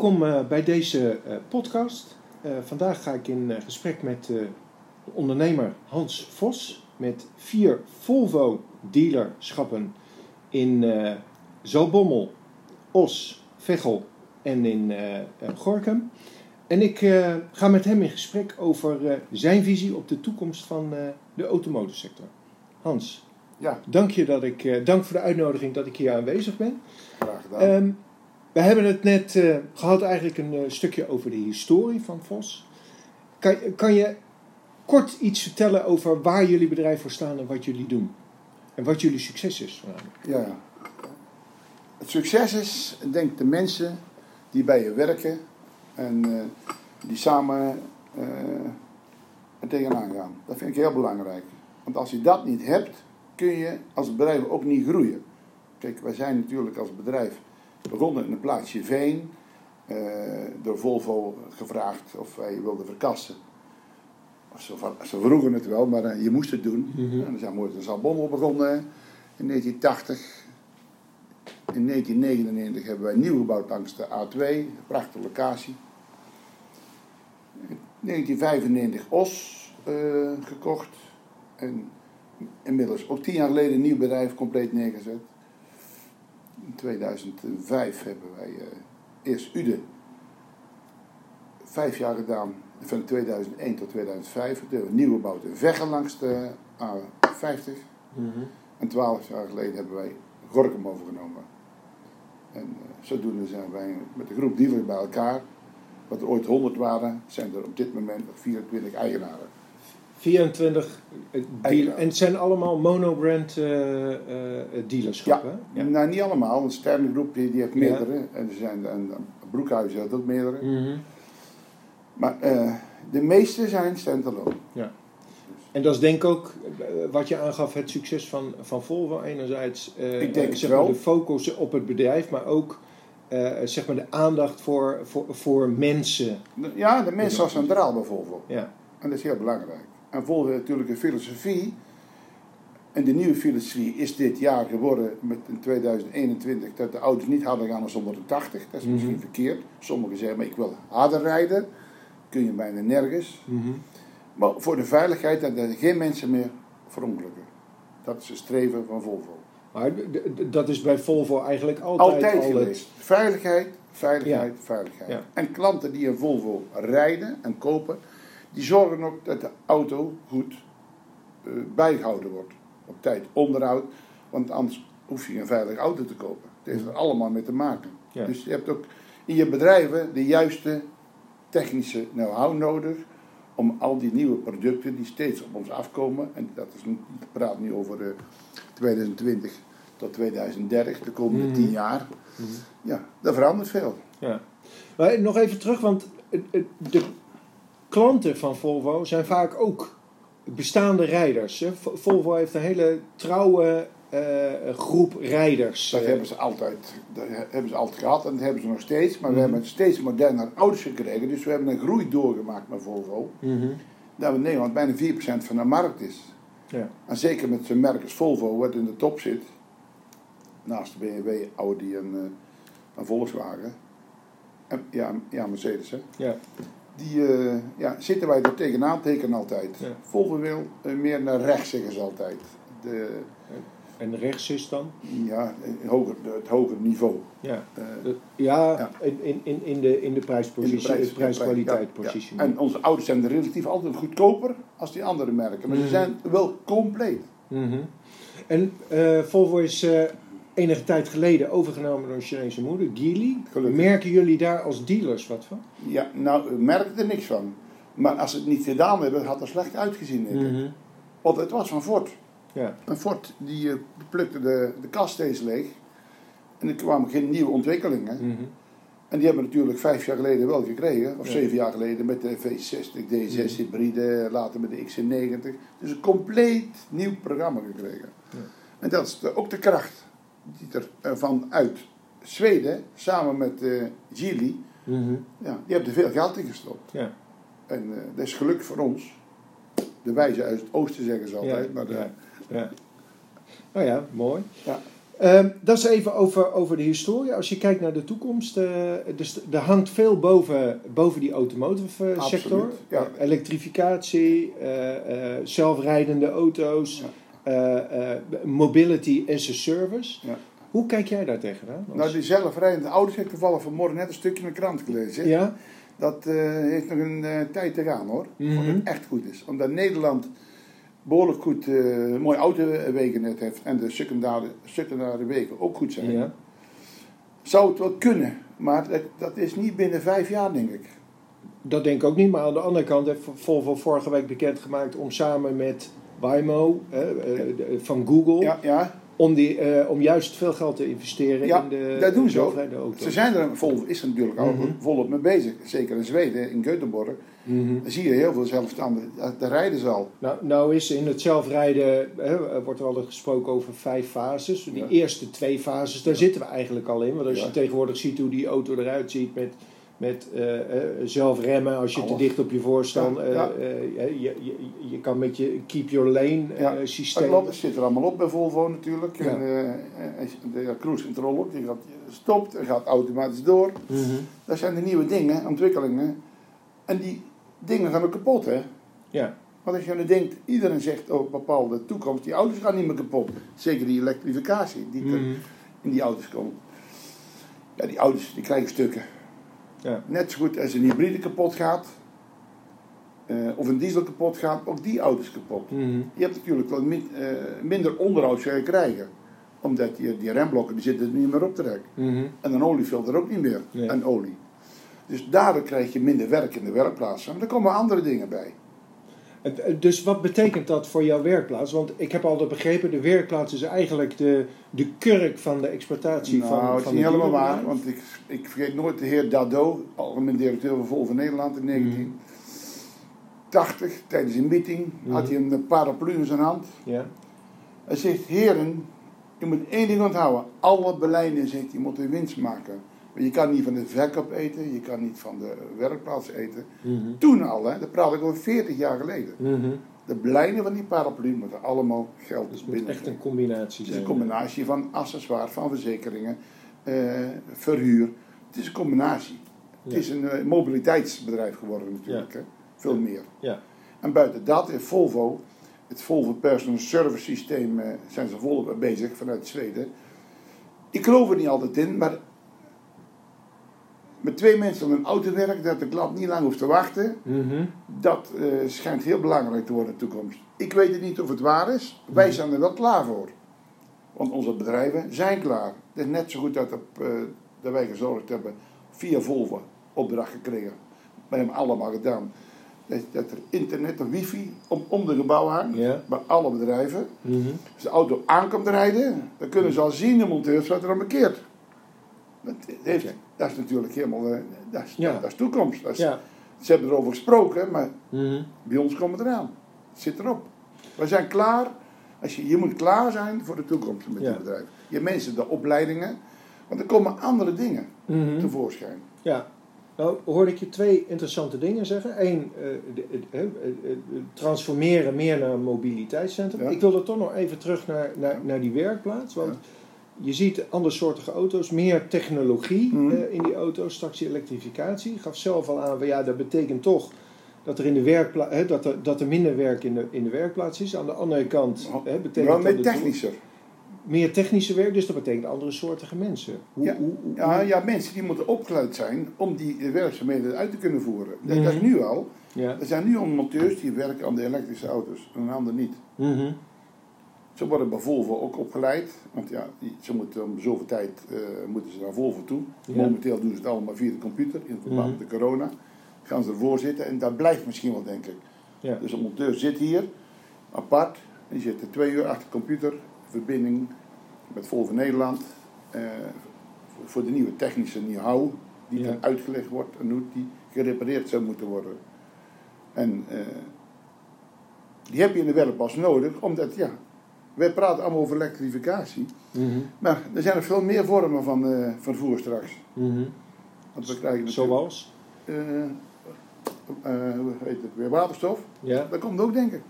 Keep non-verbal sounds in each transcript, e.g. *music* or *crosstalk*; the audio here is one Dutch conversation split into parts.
welkom uh, bij deze uh, podcast. Uh, vandaag ga ik in gesprek met de ondernemer Hans Vos met vier Volvo dealerschappen in Zalbommel, Os, Veghel en in Gorkum. En ik ga met hem in gesprek over zijn visie op de toekomst van de automotorsector. Hans, ja. dank, je dat ik, dank voor de uitnodiging dat ik hier aanwezig ben. Graag gedaan. Um, we hebben het net uh, gehad eigenlijk een uh, stukje over de historie van Vos. Kan, kan je kort iets vertellen over waar jullie bedrijf voor staan en wat jullie doen? En wat jullie succes is? Ja, het succes is, denk de mensen die bij je werken en uh, die samen er tegenaan gaan. Dat vind ik heel belangrijk. Want als je dat niet hebt, kun je als bedrijf ook niet groeien. Kijk, wij zijn natuurlijk als bedrijf begonnen in een plaatsje Veen. Uh, door Volvo gevraagd of wij wilden verkassen. Ze, ze vroegen het wel, maar uh, je moest het doen. Mm -hmm. En dan zijn we in Zalbommel begonnen in 1980. In 1999 hebben wij nieuw gebouwd langs de A2, een prachtige locatie. In 1995 Os uh, gekocht. En inmiddels ook tien jaar geleden een nieuw bedrijf compleet neergezet. In 2005 hebben wij uh, eerst Ude vijf jaar gedaan, van 2001 tot 2005. Toen hebben we nieuw gebouwd in Veggen langs de A50. Mm -hmm. En twaalf jaar geleden hebben wij Gorkum overgenomen. En uh, zodoende zijn wij met de groep dealers bij elkaar. Wat er ooit 100 waren, zijn er op dit moment nog 24 eigenaren. 24 dealers. En het zijn allemaal monobrand uh, uh, dealerschappen? Ja, ja, nou niet allemaal. Een Sterne Groep die, die heeft meerdere. Ja. En er zijn en Broekhuis heeft ook meerdere. Mm -hmm. Maar uh, de meeste zijn standalone. Ja. En dat is denk ik ook wat je aangaf, het succes van, van Volvo. Enerzijds ik denk zeg wel. Maar, de focus op het bedrijf, maar ook zeg maar de aandacht voor, voor, voor mensen. Ja, de mensen als centraal bij Volvo. Ja. En dat is heel belangrijk. En heeft natuurlijk een filosofie. En de nieuwe filosofie is dit jaar geworden, met in 2021, dat de auto's niet harder gaan dan 180. Dat is misschien Mhm. verkeerd. Sommigen zeggen, maar ik wil harder rijden. Kun je bijna nergens. Mhm. Maar voor de veiligheid dat er geen mensen meer verongelukken. Dat is het streven van Volvo. Maar dat is bij Volvo eigenlijk altijd, Altijd al het- geweest. Veiligheid, veiligheid, veiligheid. Ja. En klanten die een Volvo rijden en kopen, die zorgen ook dat de auto goed eh, bijgehouden wordt. Op tijd onderhoud, want anders hoef je geen veilige auto te kopen. Het heeft er allemaal mee te maken. Ja. Dus je hebt ook in je bedrijven de juiste technische know-how nodig om al die nieuwe producten die steeds op ons afkomen, en dat is, niet- ik praat nu over eh, 2020 tot 2030, de komende Mhm. 10 jaar, ja, dat verandert veel. Ja. Maar nog even terug, want de klanten van Volvo zijn vaak ook bestaande rijders. Volvo heeft een hele trouwe eh, groep rijders. Dat hebben ze altijd, dat hebben ze altijd gehad en dat hebben ze nog steeds. Maar we Mhm. hebben steeds moderner auto's gekregen. Dus we hebben een groei doorgemaakt met Volvo. mhm. Dat in Nederland bijna 4% van de markt is. Ja. En zeker met zo'n merk als Volvo, wat in de top zit. Naast de BMW, Audi en, eh en Volkswagen. En, ja, ja, Mercedes hè. Ja. Die eh, ja, zitten wij er tegenaan tekenen altijd. Ja. Volvo wil eh, meer naar rechts zeggen ze altijd. De, En rechts is dan? ja, het hoger, het niveau. Ja, De- ja, Ja. In, in, in, de, in de prijspositie, In de prijs- ja. En onze auto's zijn relatief altijd goedkoper als die andere merken. Maar Mhm. ze zijn wel compleet. Mhm. En Volvo is enige tijd geleden overgenomen door een Chinese moeder, Geely. Gelukkig. Merken jullie daar als dealers wat van? Ja, nou, we merken er niks van. Maar als ze het niet gedaan hebben, had er slecht uitgezien. denk ik. Mhm. Want het was van Ford. Ja. Een Ford die eh, plukte de, de kast steeds leeg. En er kwamen geen nieuwe ontwikkelingen. Mhm. En die hebben we natuurlijk vijf jaar geleden wel gekregen. Of Ja. zeven jaar geleden met de V60, D6 Mhm. hybride, later met de XC90. Dus een compleet nieuw programma gekregen. Ja. En dat is de- ook de kracht die er eh, vanuit Zweden, samen met eh Geely, Mhm. ja, die hebben er veel geld in gestopt. Ja. En eh, dat is geluk voor ons. De wijze uit het oosten zeggen ze altijd. ja, maar, ja, ja. Nou ja, mooi. ja. Ehm, dat is even over, over de historie. Als je kijkt naar de toekomst, dus er hangt veel boven, boven die automotive sector. Ja. Elektrificatie, zelfrijdende auto's, mobility as a service. Ja. Hoe kijk jij daar tegenaan? Als- Nou, die zelfrijdende auto's heb ik toevallig vanmorgen net een stukje in de krant gelezen. ja? Dat eh, heeft nog een eh, tijd te gaan hoor. Voordat het echt goed is. Omdat Nederland behoorlijk goed eh mooi autowegennet heeft. En de secundaire, secundaire wegen ook goed zijn. ja. Zou het wel kunnen. Maar dat, dat is niet binnen vijf jaar denk ik. Dat denk ik ook niet. Maar aan de andere kant heeft Volvo vorige week bekendgemaakt om samen met Waymo eh, eh, van Google, Ja, ja. om, die, eh, om juist veel geld te investeren Ja, in de dat doen ze ook. Ze zijn er, Volvo is er natuurlijk al Mhm. volop mee bezig. Zeker in Zweden, in Göteborg. Mhm. Dan zie je heel veel zelfstandigen. Daar- rijden ze al. Nou, nou is in het zelfrijden, hè, wordt er altijd gesproken over vijf fases. Die Ja. eerste twee fases, daar zitten we eigenlijk al in. Want als je tegenwoordig ziet hoe die auto eruit ziet met, met eh, zelf remmen als je te dicht op je voorstand. Ja, eh, ja. je, je, je kan met je keep your lane Ja, systeem. dat zit er allemaal op bij Volvo natuurlijk. En, de cruise control ook, die gaat, stopt en gaat automatisch door. Mhm. Dat zijn de nieuwe dingen, ontwikkelingen. En die dingen gaan ook kapot, hè. Ja. Want als je nu denkt, iedereen zegt over bepaalde toekomst, die auto's gaan niet meer kapot. Zeker die elektrificatie die er Mhm. in die auto's komt. Ja, die auto's die krijgen stukken. Ja. Net zo goed als een hybride kapot gaat, eh, of een diesel kapot gaat, ook die auto's kapot. Mhm. Je hebt natuurlijk wel min- eh, minder onderhoud zou je krijgen. Omdat die, die remblokken die zitten er niet meer op te rekken. Mhm. En een oliefilter ook niet meer. Nee. En olie. Dus daardoor krijg je minder werk in de werkplaats. Maar er komen andere dingen bij. Het- Dus wat betekent dat voor jouw werkplaats? Want ik heb altijd begrepen, de werkplaats is eigenlijk de, de kurk van de exploitatie nou, van, het is niet helemaal waar. Want ik, ik vergeet nooit de heer Dado, algemeen directeur van Volvo Nederland in 1980. Tijdens een meeting had hij een paraplu in zijn hand. Ja. Hij zegt, heren, je moet één ding onthouden. Alle beleiden, zegt je moet winst maken. Maar je kan niet van de verkoop eten, je kan niet van de werkplaats eten. Mhm. Toen al, hè, dat praat ik over 40 jaar geleden. Mhm. De beleiden van die paraplu moeten allemaal geld Dus binnen. echt een combinatie Het is een combinatie van accessoires, van verzekeringen, eh, verhuur. Het is een combinatie. Het is een eh, mobiliteitsbedrijf geworden natuurlijk. Hè? Veel meer. Ja. En buiten dat heeft Volvo, het Volvo Personal Service Systeem, eh, zijn ze volop bezig vanuit Zweden. Ik geloof er niet altijd in, maar met twee mensen op een auto werken, dat de klant niet lang hoeft te wachten, Mhm. dat eh, schijnt heel belangrijk te worden in de toekomst. Ik weet het niet of het waar is, wij zijn er wel klaar voor. Want onze bedrijven zijn klaar. Het is net zo goed dat, op, dat wij gezorgd hebben, via Volvo, opdracht gekregen. Wij hebben allemaal gedaan. Dat, dat er internet of wifi om, om de gebouwen hangt, bij alle bedrijven. Mhm. Als de auto aankomt rijden, dan kunnen ze al zien, de monteurs, wat er aan bekeert. Dat, heeft. Dat is natuurlijk helemaal, eh, dat is, Ja. dat is toekomst. Dat is, Ja. Ze hebben erover gesproken, maar Mhm. bij ons komt het eraan. Het zit erop. We zijn klaar. Als je, je moet klaar zijn voor de toekomst met je bedrijf. Je mensen, de opleidingen. Want er komen andere dingen Mhm. tevoorschijn. Ja. Nou, hoorde ik je twee interessante dingen zeggen. Eén, eh, de- de- transformeren meer naar een mobiliteitscentrum. Ja. Ik wil er toch nog even terug naar, naar, Ja. naar die werkplaats. Want. Je ziet andersoortige auto's, meer technologie Mhm. eh, in die auto's, straks die elektrificatie. Ik gaf zelf al aan, ja, dat betekent toch dat er, in de werkpla- hè, dat er, dat er minder werk in de, in de werkplaats is. Aan de andere kant Oh, hè, betekent dat met het- technischer. meer technische werk, dus dat betekent andere soortige mensen. Hoe, Ja. hoe, hoe- Ja, ja, mensen die moeten opgeleid zijn om die werkzaamheden uit te kunnen voeren. Dat, dat is Mhm. nu al. ja. Er zijn nu al monteurs die werken aan de elektrische auto's en een ander niet. Mhm. Ze worden bij Volvo ook opgeleid. Want ja, ze moeten om zoveel tijd eh, moeten ze naar Volvo toe. Ja. Momenteel doen ze het allemaal via de computer in verband Mhm. met de corona. Gaan ze ervoor zitten en dat blijft misschien wel, denk ik. Ja. Dus een monteur zit hier, apart. Die zit er twee uur achter de computer. Verbinding met Volvo Nederland. eh, voor- de nieuwe technische know-how die Ja. dan uitgelegd wordt en hoe die gerepareerd zou moeten worden. En eh, die heb je in de werkplaats nodig, omdat ja, wij praten allemaal over elektrificatie. Mhm. Maar er zijn nog veel meer vormen van eh, vervoer straks. Mhm. Want we krijgen Zoals? eh, eh, heet het weer, waterstof. Ja. Dat komt ook, denk ik.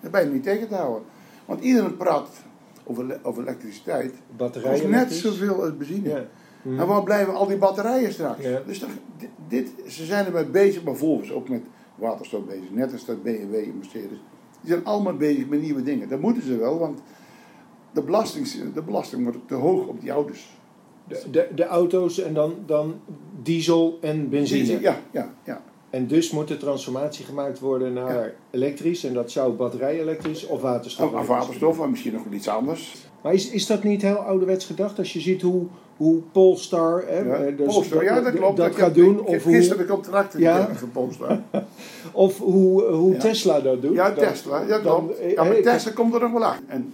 Dat ben je niet tegen te houden. Want iedereen praat ele- of elektriciteit, Batterijen. net is. zoveel als benzine. Ja. Mhm. En waar blijven al die batterijen straks? Ja. Dus dit, dit- ze zijn ermee bezig, maar Volvo is ook met waterstof bezig. Net als dat BMW en Mercedes. Die zijn allemaal bezig met nieuwe dingen. Dat moeten ze wel, want de belasting, de belasting wordt te hoog op die auto's. De, de, de auto's en dan, dan diesel en benzine. Ja, ja, ja. En dus moet de transformatie gemaakt worden naar elektrisch. En dat zou batterij-elektrisch of waterstof. Of, of waterstof, maar misschien nog iets anders. Maar is, is dat niet heel ouderwets gedacht? Als je ziet hoe, hoe Polestar hè, Ja, eh, dus Polestar, ja, dat klopt. dat gaat heb- doen. Of heb hoe, gisteren de contracten Ja. gekregen van Polestar. *laughs* of hoe, hoe Ja. Tesla dat doet. Ja, Dan- Tesla, ja, dan- klopt. eh, Ja, maar eh, Tesla komt er nog wel achter. En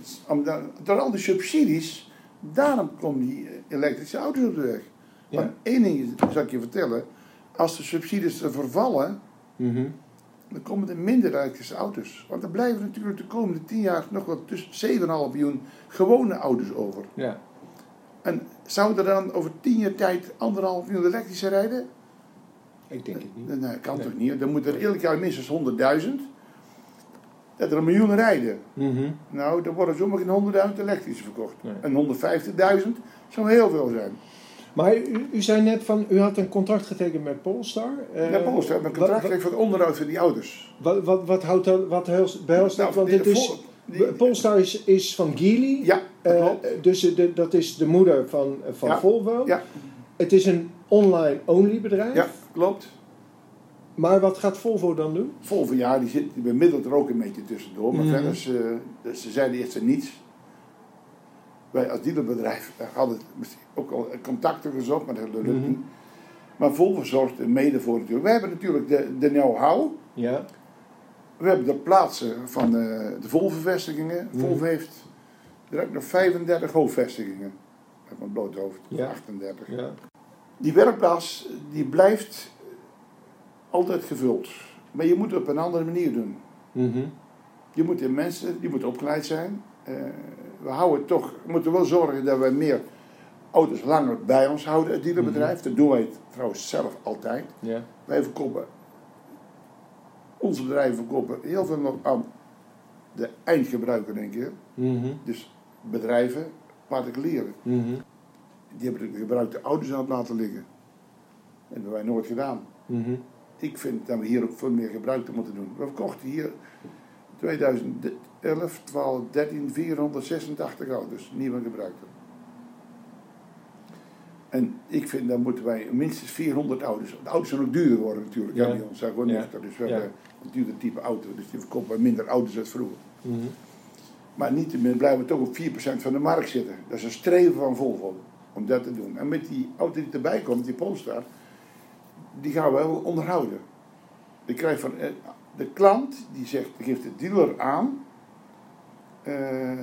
door al die subsidies, daarom komen die eh, elektrische auto's op de weg. Maar één ding zal ik je vertellen. Als de subsidies er vervallen, Mhm. dan komen er minder elektrische auto's. Want er blijven natuurlijk de komende tien jaar nog wel tussen 7,5 miljoen gewone auto's over. Ja. En zou er dan over tien jaar tijd anderhalf miljoen elektrische rijden? Ik denk het niet. Nee, nee, kan Nee. toch niet? Dan moet er elk jaar minstens 100.000. Dat er een miljoen rijden. Mhm. Nou, dan worden zomaar geen 100.000 elektrische verkocht. Nee. En 150.000 zou heel veel zijn. Maar u, u zei net van, u had een contract getekend met Polestar. Eh, Ja, Polestar een contract gekregen voor het onderhoud van die auto's. Wat, wat, wat houdt dat, wat behelst dat? Nou, Want die- het is, Polestar is, is van Geely. Ja, dat Eh, dus de, dat is de moeder van, van Ja. Volvo. Ja. Het is een online-only bedrijf. Ja, klopt. Maar wat gaat Volvo dan doen? Volvo, ja, die, zit, die bemiddelt er ook een beetje tussendoor. Maar Mhm. verder, ze, ze zeiden eerst niets. Wij als dealerbedrijf hadden misschien ook al contacten gezocht, maar dat lukt Mhm. niet. Maar Volvo zorgt er mede voor natuurlijk. We hebben natuurlijk de, de know-how. Ja. We hebben de plaatsen van de, de Volvo-vestigingen. Mhm. Volvo heeft er ook nog 35 hoofdvestigingen. Met mijn bloot hoofd, Ja. 38. ja. Die werkplaats die blijft altijd gevuld. Maar je moet het op een andere manier doen. Mhm. Je moet de mensen, die moeten opgeleid zijn. Eh, we houden toch, we moeten wel zorgen dat we meer auto's langer bij ons houden, het dealerbedrijf. Dat doen wij trouwens zelf altijd. ja. Wij verkopen, onze bedrijven verkopen heel veel nog aan de eindgebruiker, denk ik. Mhm. Dus bedrijven, particulieren. Mhm. Die hebben de gebruikte auto's aan het laten liggen. Dat hebben wij nooit gedaan. Mhm. Ik vind dat we hier ook veel meer gebruik moeten doen. We verkochten hier 2011, 12, 13, 486 auto's, en gebruikte. En ik vind dat moeten wij minstens 400 auto's. De auto's zijn ook duurder worden natuurlijk. Ja. Bij ons zijn gewoon Ja. Dus we Ja. hebben een duurder type auto. Dus die verkopen wij minder auto's als vroeger. Mhm. Maar niettemin blijven we toch op 4% van de markt zitten. Dat is een streven van Volvo om dat te doen. En met die auto die erbij komt, die Polestar, die gaan we wel onderhouden. Je krijgt van eh, de klant die zegt, die geeft de dealer aan eh,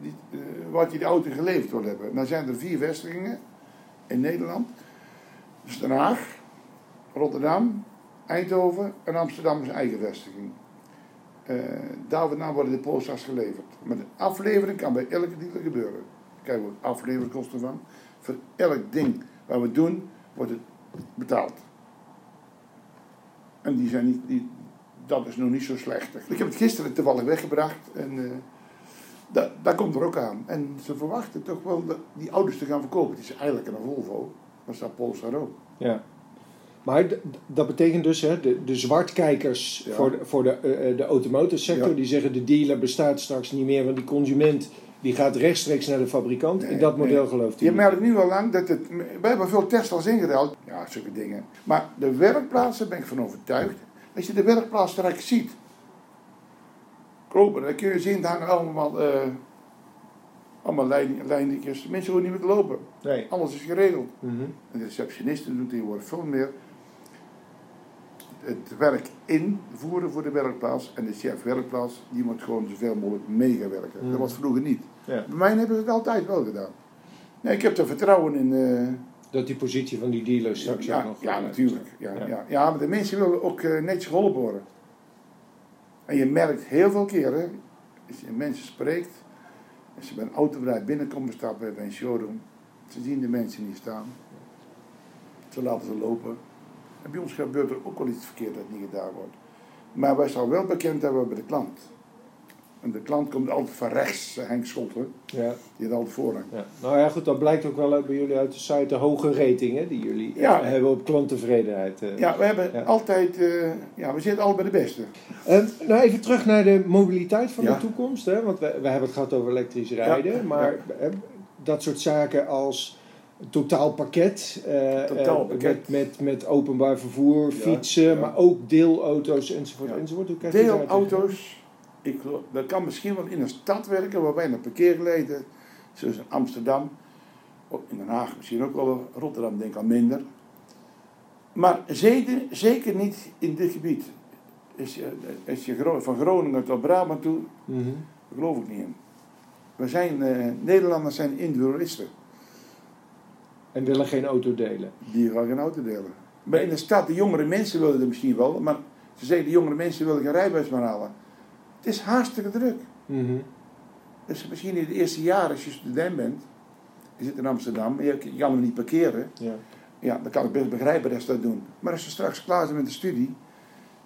die, eh, wat je die auto geleverd wil hebben. Dan zijn er vier vestigingen in Nederland. Dus Den Haag, Rotterdam, Eindhoven en Amsterdam een eigen vestiging. Eh, daar vandaan worden de Polestars geleverd. Maar de aflevering kan bij elke dealer gebeuren. Daar krijgen we afleverkosten van. Voor elk ding wat we doen, wordt het betaald. En die zijn niet, die, dat is nog niet zo slecht. Ik heb het gisteren toevallig weggebracht en eh, dat, komt er ook aan. En ze verwachten toch wel die auto's te gaan verkopen. Het is eigenlijk een Volvo, maar staat Polestar ook. Ja. Maar dat betekent dus, hè, de, de zwartkijkers Ja. voor de, voor de, eh, eh, de automotive sector, Ja. die zeggen de dealer bestaat straks niet meer, want die consument die gaat rechtstreeks naar de fabrikant. Nee, In dat model nee. gelooft u Je merkt nu al lang dat het. Wij hebben veel Tesla's ingeruild. Ja, zulke dingen. Maar de werkplaatsen ben ik van overtuigd. Als je de werkplaats straks ziet. Kloppen, dan kun je zien, daar hangen allemaal. eh allemaal lijn, lijntjes. Mensen hoeven niet meer te lopen. Nee. Alles is geregeld. Mhm. En de receptionisten doen tegenwoordig veel meer. Het werk invoeren voor de werkplaats. En de chef werkplaats, die moet gewoon zoveel mogelijk meegewerken. Mm. Dat was vroeger niet. Ja. Bij mij hebben ze het altijd wel gedaan. Nee, ik heb er vertrouwen in. eh, Dat die positie van die dealer straks ook ja, nog... ja, eh, natuurlijk. Ja, Ja. ja. Ja. maar de mensen willen ook eh, netjes geholpen worden. En je merkt heel veel keren, als je mensen spreekt, als je bij een autobedrijf binnenkomt stappen bij een showroom, ze zien de mensen niet staan. Ze laten ze lopen. En bij ons gebeurt er ook wel iets verkeerd dat niet gedaan wordt. Maar wij staan wel bekend we bij de klant. En de klant komt altijd van rechts, eh, Henk Scholten. Ja, Die had altijd voorrang. ja. Nou ja, goed, dat blijkt ook wel bij jullie uit de site de hoge ratingen die jullie eh, Ja. hebben op klanttevredenheid. eh. Ja, we hebben Ja. altijd, ja, we zitten altijd bij de beste. Ehm, nou, even terug naar de mobiliteit van de toekomst. Hè? Want we, we hebben het gehad over elektrisch rijden. Maar dat soort zaken als totaalpakket, eh, Totaalpakket. eh, met, met, met openbaar vervoer, fietsen, ja. maar ook deelauto's enzovoort. Ja. enzovoort. Hoe? Deelauto's, ik, dat kan misschien wel in een stad werken waar weinig parkeergeleiden, zoals in Amsterdam, ook in Den Haag misschien ook wel, Rotterdam denk ik al minder. Maar zeker, zeker niet in dit gebied. Als je, als je van Groningen tot Brabant toe, daar geloof ik niet in. We zijn, eh, Nederlanders zijn individualisten. En willen geen auto delen. Die gaan geen auto delen. Maar in de stad, de jongere mensen willen het misschien wel, maar ze zeggen de jongere mensen willen geen rijbewijs meer halen. Het is hartstikke druk. Mhm. Dus misschien in de eerste jaren als je student bent, je zit in Amsterdam, je, je kan hem niet parkeren. Ja. Ja, dan kan ik best begrijpen dat ze dat doen. Maar als ze straks klaar zijn met de studie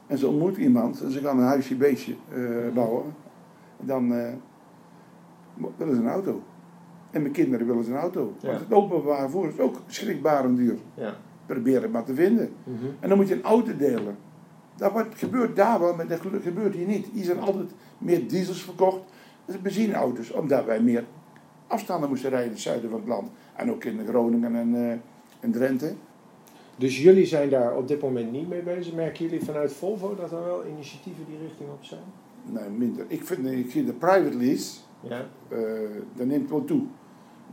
en ze ontmoet iemand en ze gaan een huisje beestje eh, bouwen, dan eh, willen ze een auto. En mijn kinderen willen een auto. Want het openbaar vervoer is ook schrikbaar en duur. Ja. Probeer het maar te vinden. Mhm. En dan moet je een auto delen. Dat wordt, gebeurt daar wel, maar dat gebeurt hier niet. Hier zijn altijd meer diesels verkocht. Zijn benzineauto's, omdat wij meer afstanden moesten rijden in het zuiden van het land. En ook in Groningen en, en Drenthe. Dus jullie zijn daar op dit moment niet mee bezig. Merken jullie vanuit Volvo dat er wel initiatieven die richting op zijn? Nee, minder. Ik vind ik de private lease, Ja. eh, dat neemt wel toe.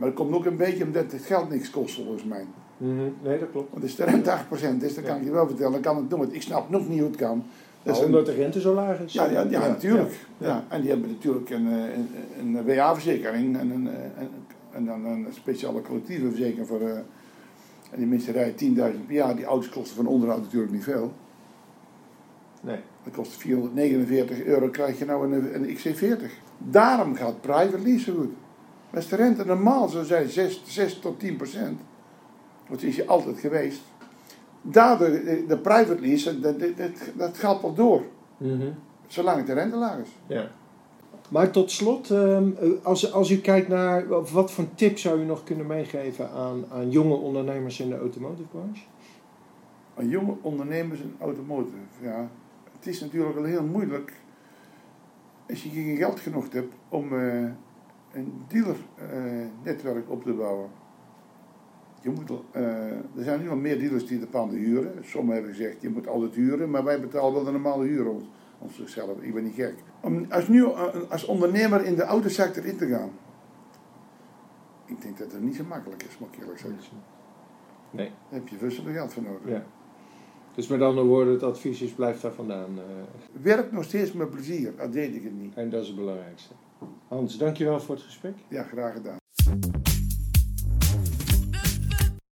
Maar dat komt ook een beetje omdat het geld niks kost volgens mij. Mhm. Nee, dat klopt. Want als de rente 8% is, dan kan ik je wel vertellen, dan kan het doen. Want ik snap nog niet hoe het kan. Dat Nou, een- omdat de rente zo laag is. Ja, ja, ja, natuurlijk. Ja. Ja. En die hebben natuurlijk een, eh, een, een WA-verzekering en, een, eh, en, en dan een speciale collectieve verzekering voor. eh, en die mensen rijden 10.000 per jaar. Die auto's kosten van onderhoud natuurlijk niet veel. Nee. Dat kost 449 euro, krijg je nou een, een XC40. Daarom gaat private lease zo Als de rente normaal zou zijn 6, 6 tot 10 procent, dat is je altijd geweest. Daardoor, de, de private lease, dat, dat, dat, dat gaat wel door. Mhm. Zolang de rente laag is. Ja. Maar tot slot, ehm, als, als u kijkt naar wat voor tip zou u nog kunnen meegeven aan, aan jonge ondernemers in de automotive branche? Aan jonge ondernemers in automotive, ja. Het is natuurlijk wel heel moeilijk als je geen geld genoeg hebt om eh, een dealernetwerk op te bouwen. Je moet, eh, er zijn nu al meer dealers die de panden huren. Sommigen hebben gezegd, je moet altijd huren, maar wij betalen wel de normale huur ons, ons zichzelf. Ik ben niet gek. Om als, nu, eh, als ondernemer in de autosector in te gaan, ik denk dat het niet zo makkelijk is, moet ik eerlijk zeggen. Nee. Daar heb je veel geld voor nodig. Ja. Dus met andere woorden, het advies is blijf daar vandaan. eh, Werk nog steeds met plezier, dat deed ik het niet. en dat is het belangrijkste. Hans, dankjewel voor het gesprek. Ja, graag gedaan.